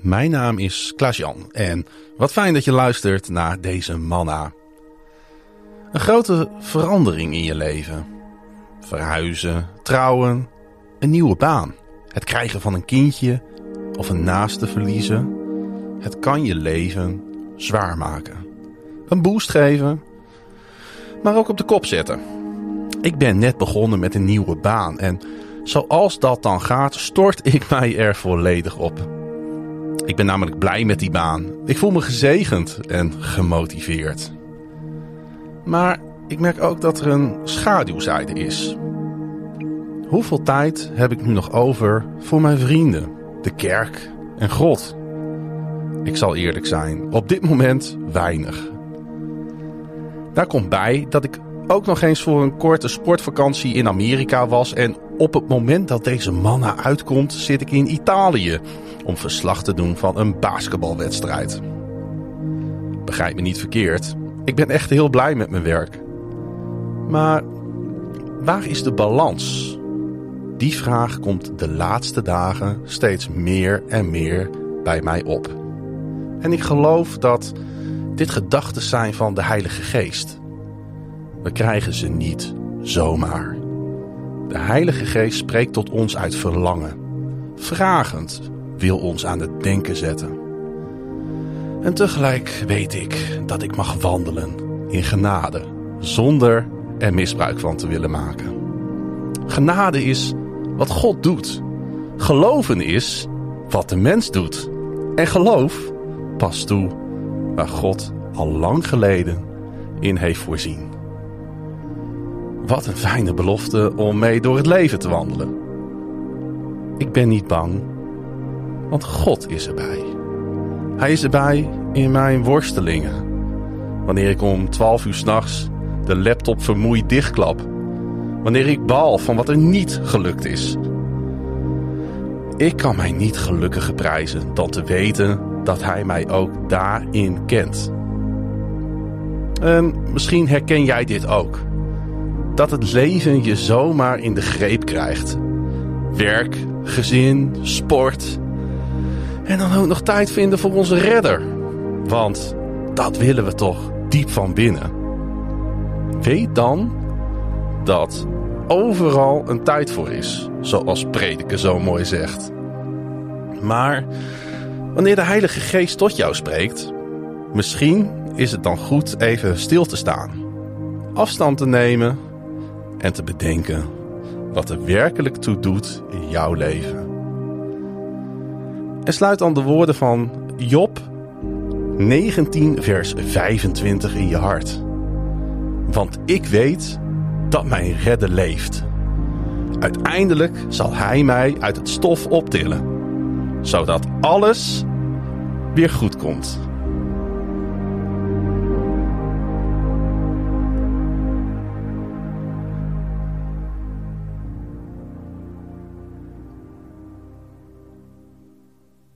Mijn naam is Klaas-Jan en wat fijn dat je luistert naar deze manna. Een grote verandering in je leven. Verhuizen, trouwen, een nieuwe baan. Het krijgen van een kindje of een naaste verliezen. Het kan je leven zwaar maken. Een boost geven, maar ook op de kop zetten. Ik ben net begonnen met een nieuwe baan en zoals dat dan gaat, stort ik mij er volledig op. Ik ben namelijk blij met die baan. Ik voel me gezegend en gemotiveerd. Maar ik merk ook dat er een schaduwzijde is. Hoeveel tijd heb ik nu nog over voor mijn vrienden, de kerk en God? Ik zal eerlijk zijn, op dit moment weinig. Daar komt bij dat ik ook nog eens voor een korte sportvakantie in Amerika was en op het moment dat deze manna uitkomt zit ik in Italië om verslag te doen van een basketbalwedstrijd. Begrijp me niet verkeerd, ik ben echt heel blij met mijn werk. Maar waar is de balans? Die vraag komt de laatste dagen steeds meer en meer bij mij op. En ik geloof dat dit gedachten zijn van de Heilige Geest. We krijgen ze niet zomaar. De Heilige Geest spreekt tot ons uit verlangen. Vragend wil ons aan het denken zetten. En tegelijk weet ik dat ik mag wandelen in genade, zonder er misbruik van te willen maken. Genade is wat God doet. Geloven is wat de mens doet. En geloof past toe waar God al lang geleden in heeft voorzien. Wat een fijne belofte om mee door het leven te wandelen. Ik ben niet bang, want God is erbij. Hij is erbij in mijn worstelingen. Wanneer ik om 12 uur s'nachts de laptop vermoeid dichtklap. Wanneer ik bal van wat er niet gelukt is. Ik kan mij niet gelukkiger prijzen dan te weten dat hij mij ook daarin kent. En misschien herken jij dit ook. Dat het leven je zomaar in de greep krijgt. Werk, gezin, sport. En dan ook nog tijd vinden voor onze redder. Want dat willen we toch diep van binnen. Weet dan dat overal een tijd voor is, zoals Prediker zo mooi zegt. Maar wanneer de Heilige Geest tot jou spreekt, misschien is het dan goed even stil te staan, afstand te nemen en te bedenken wat er werkelijk toe doet in jouw leven. En sluit dan de woorden van Job 19, vers 25 in je hart. Want ik weet dat mijn redder leeft. Uiteindelijk zal hij mij uit het stof optillen, zodat alles weer goed komt.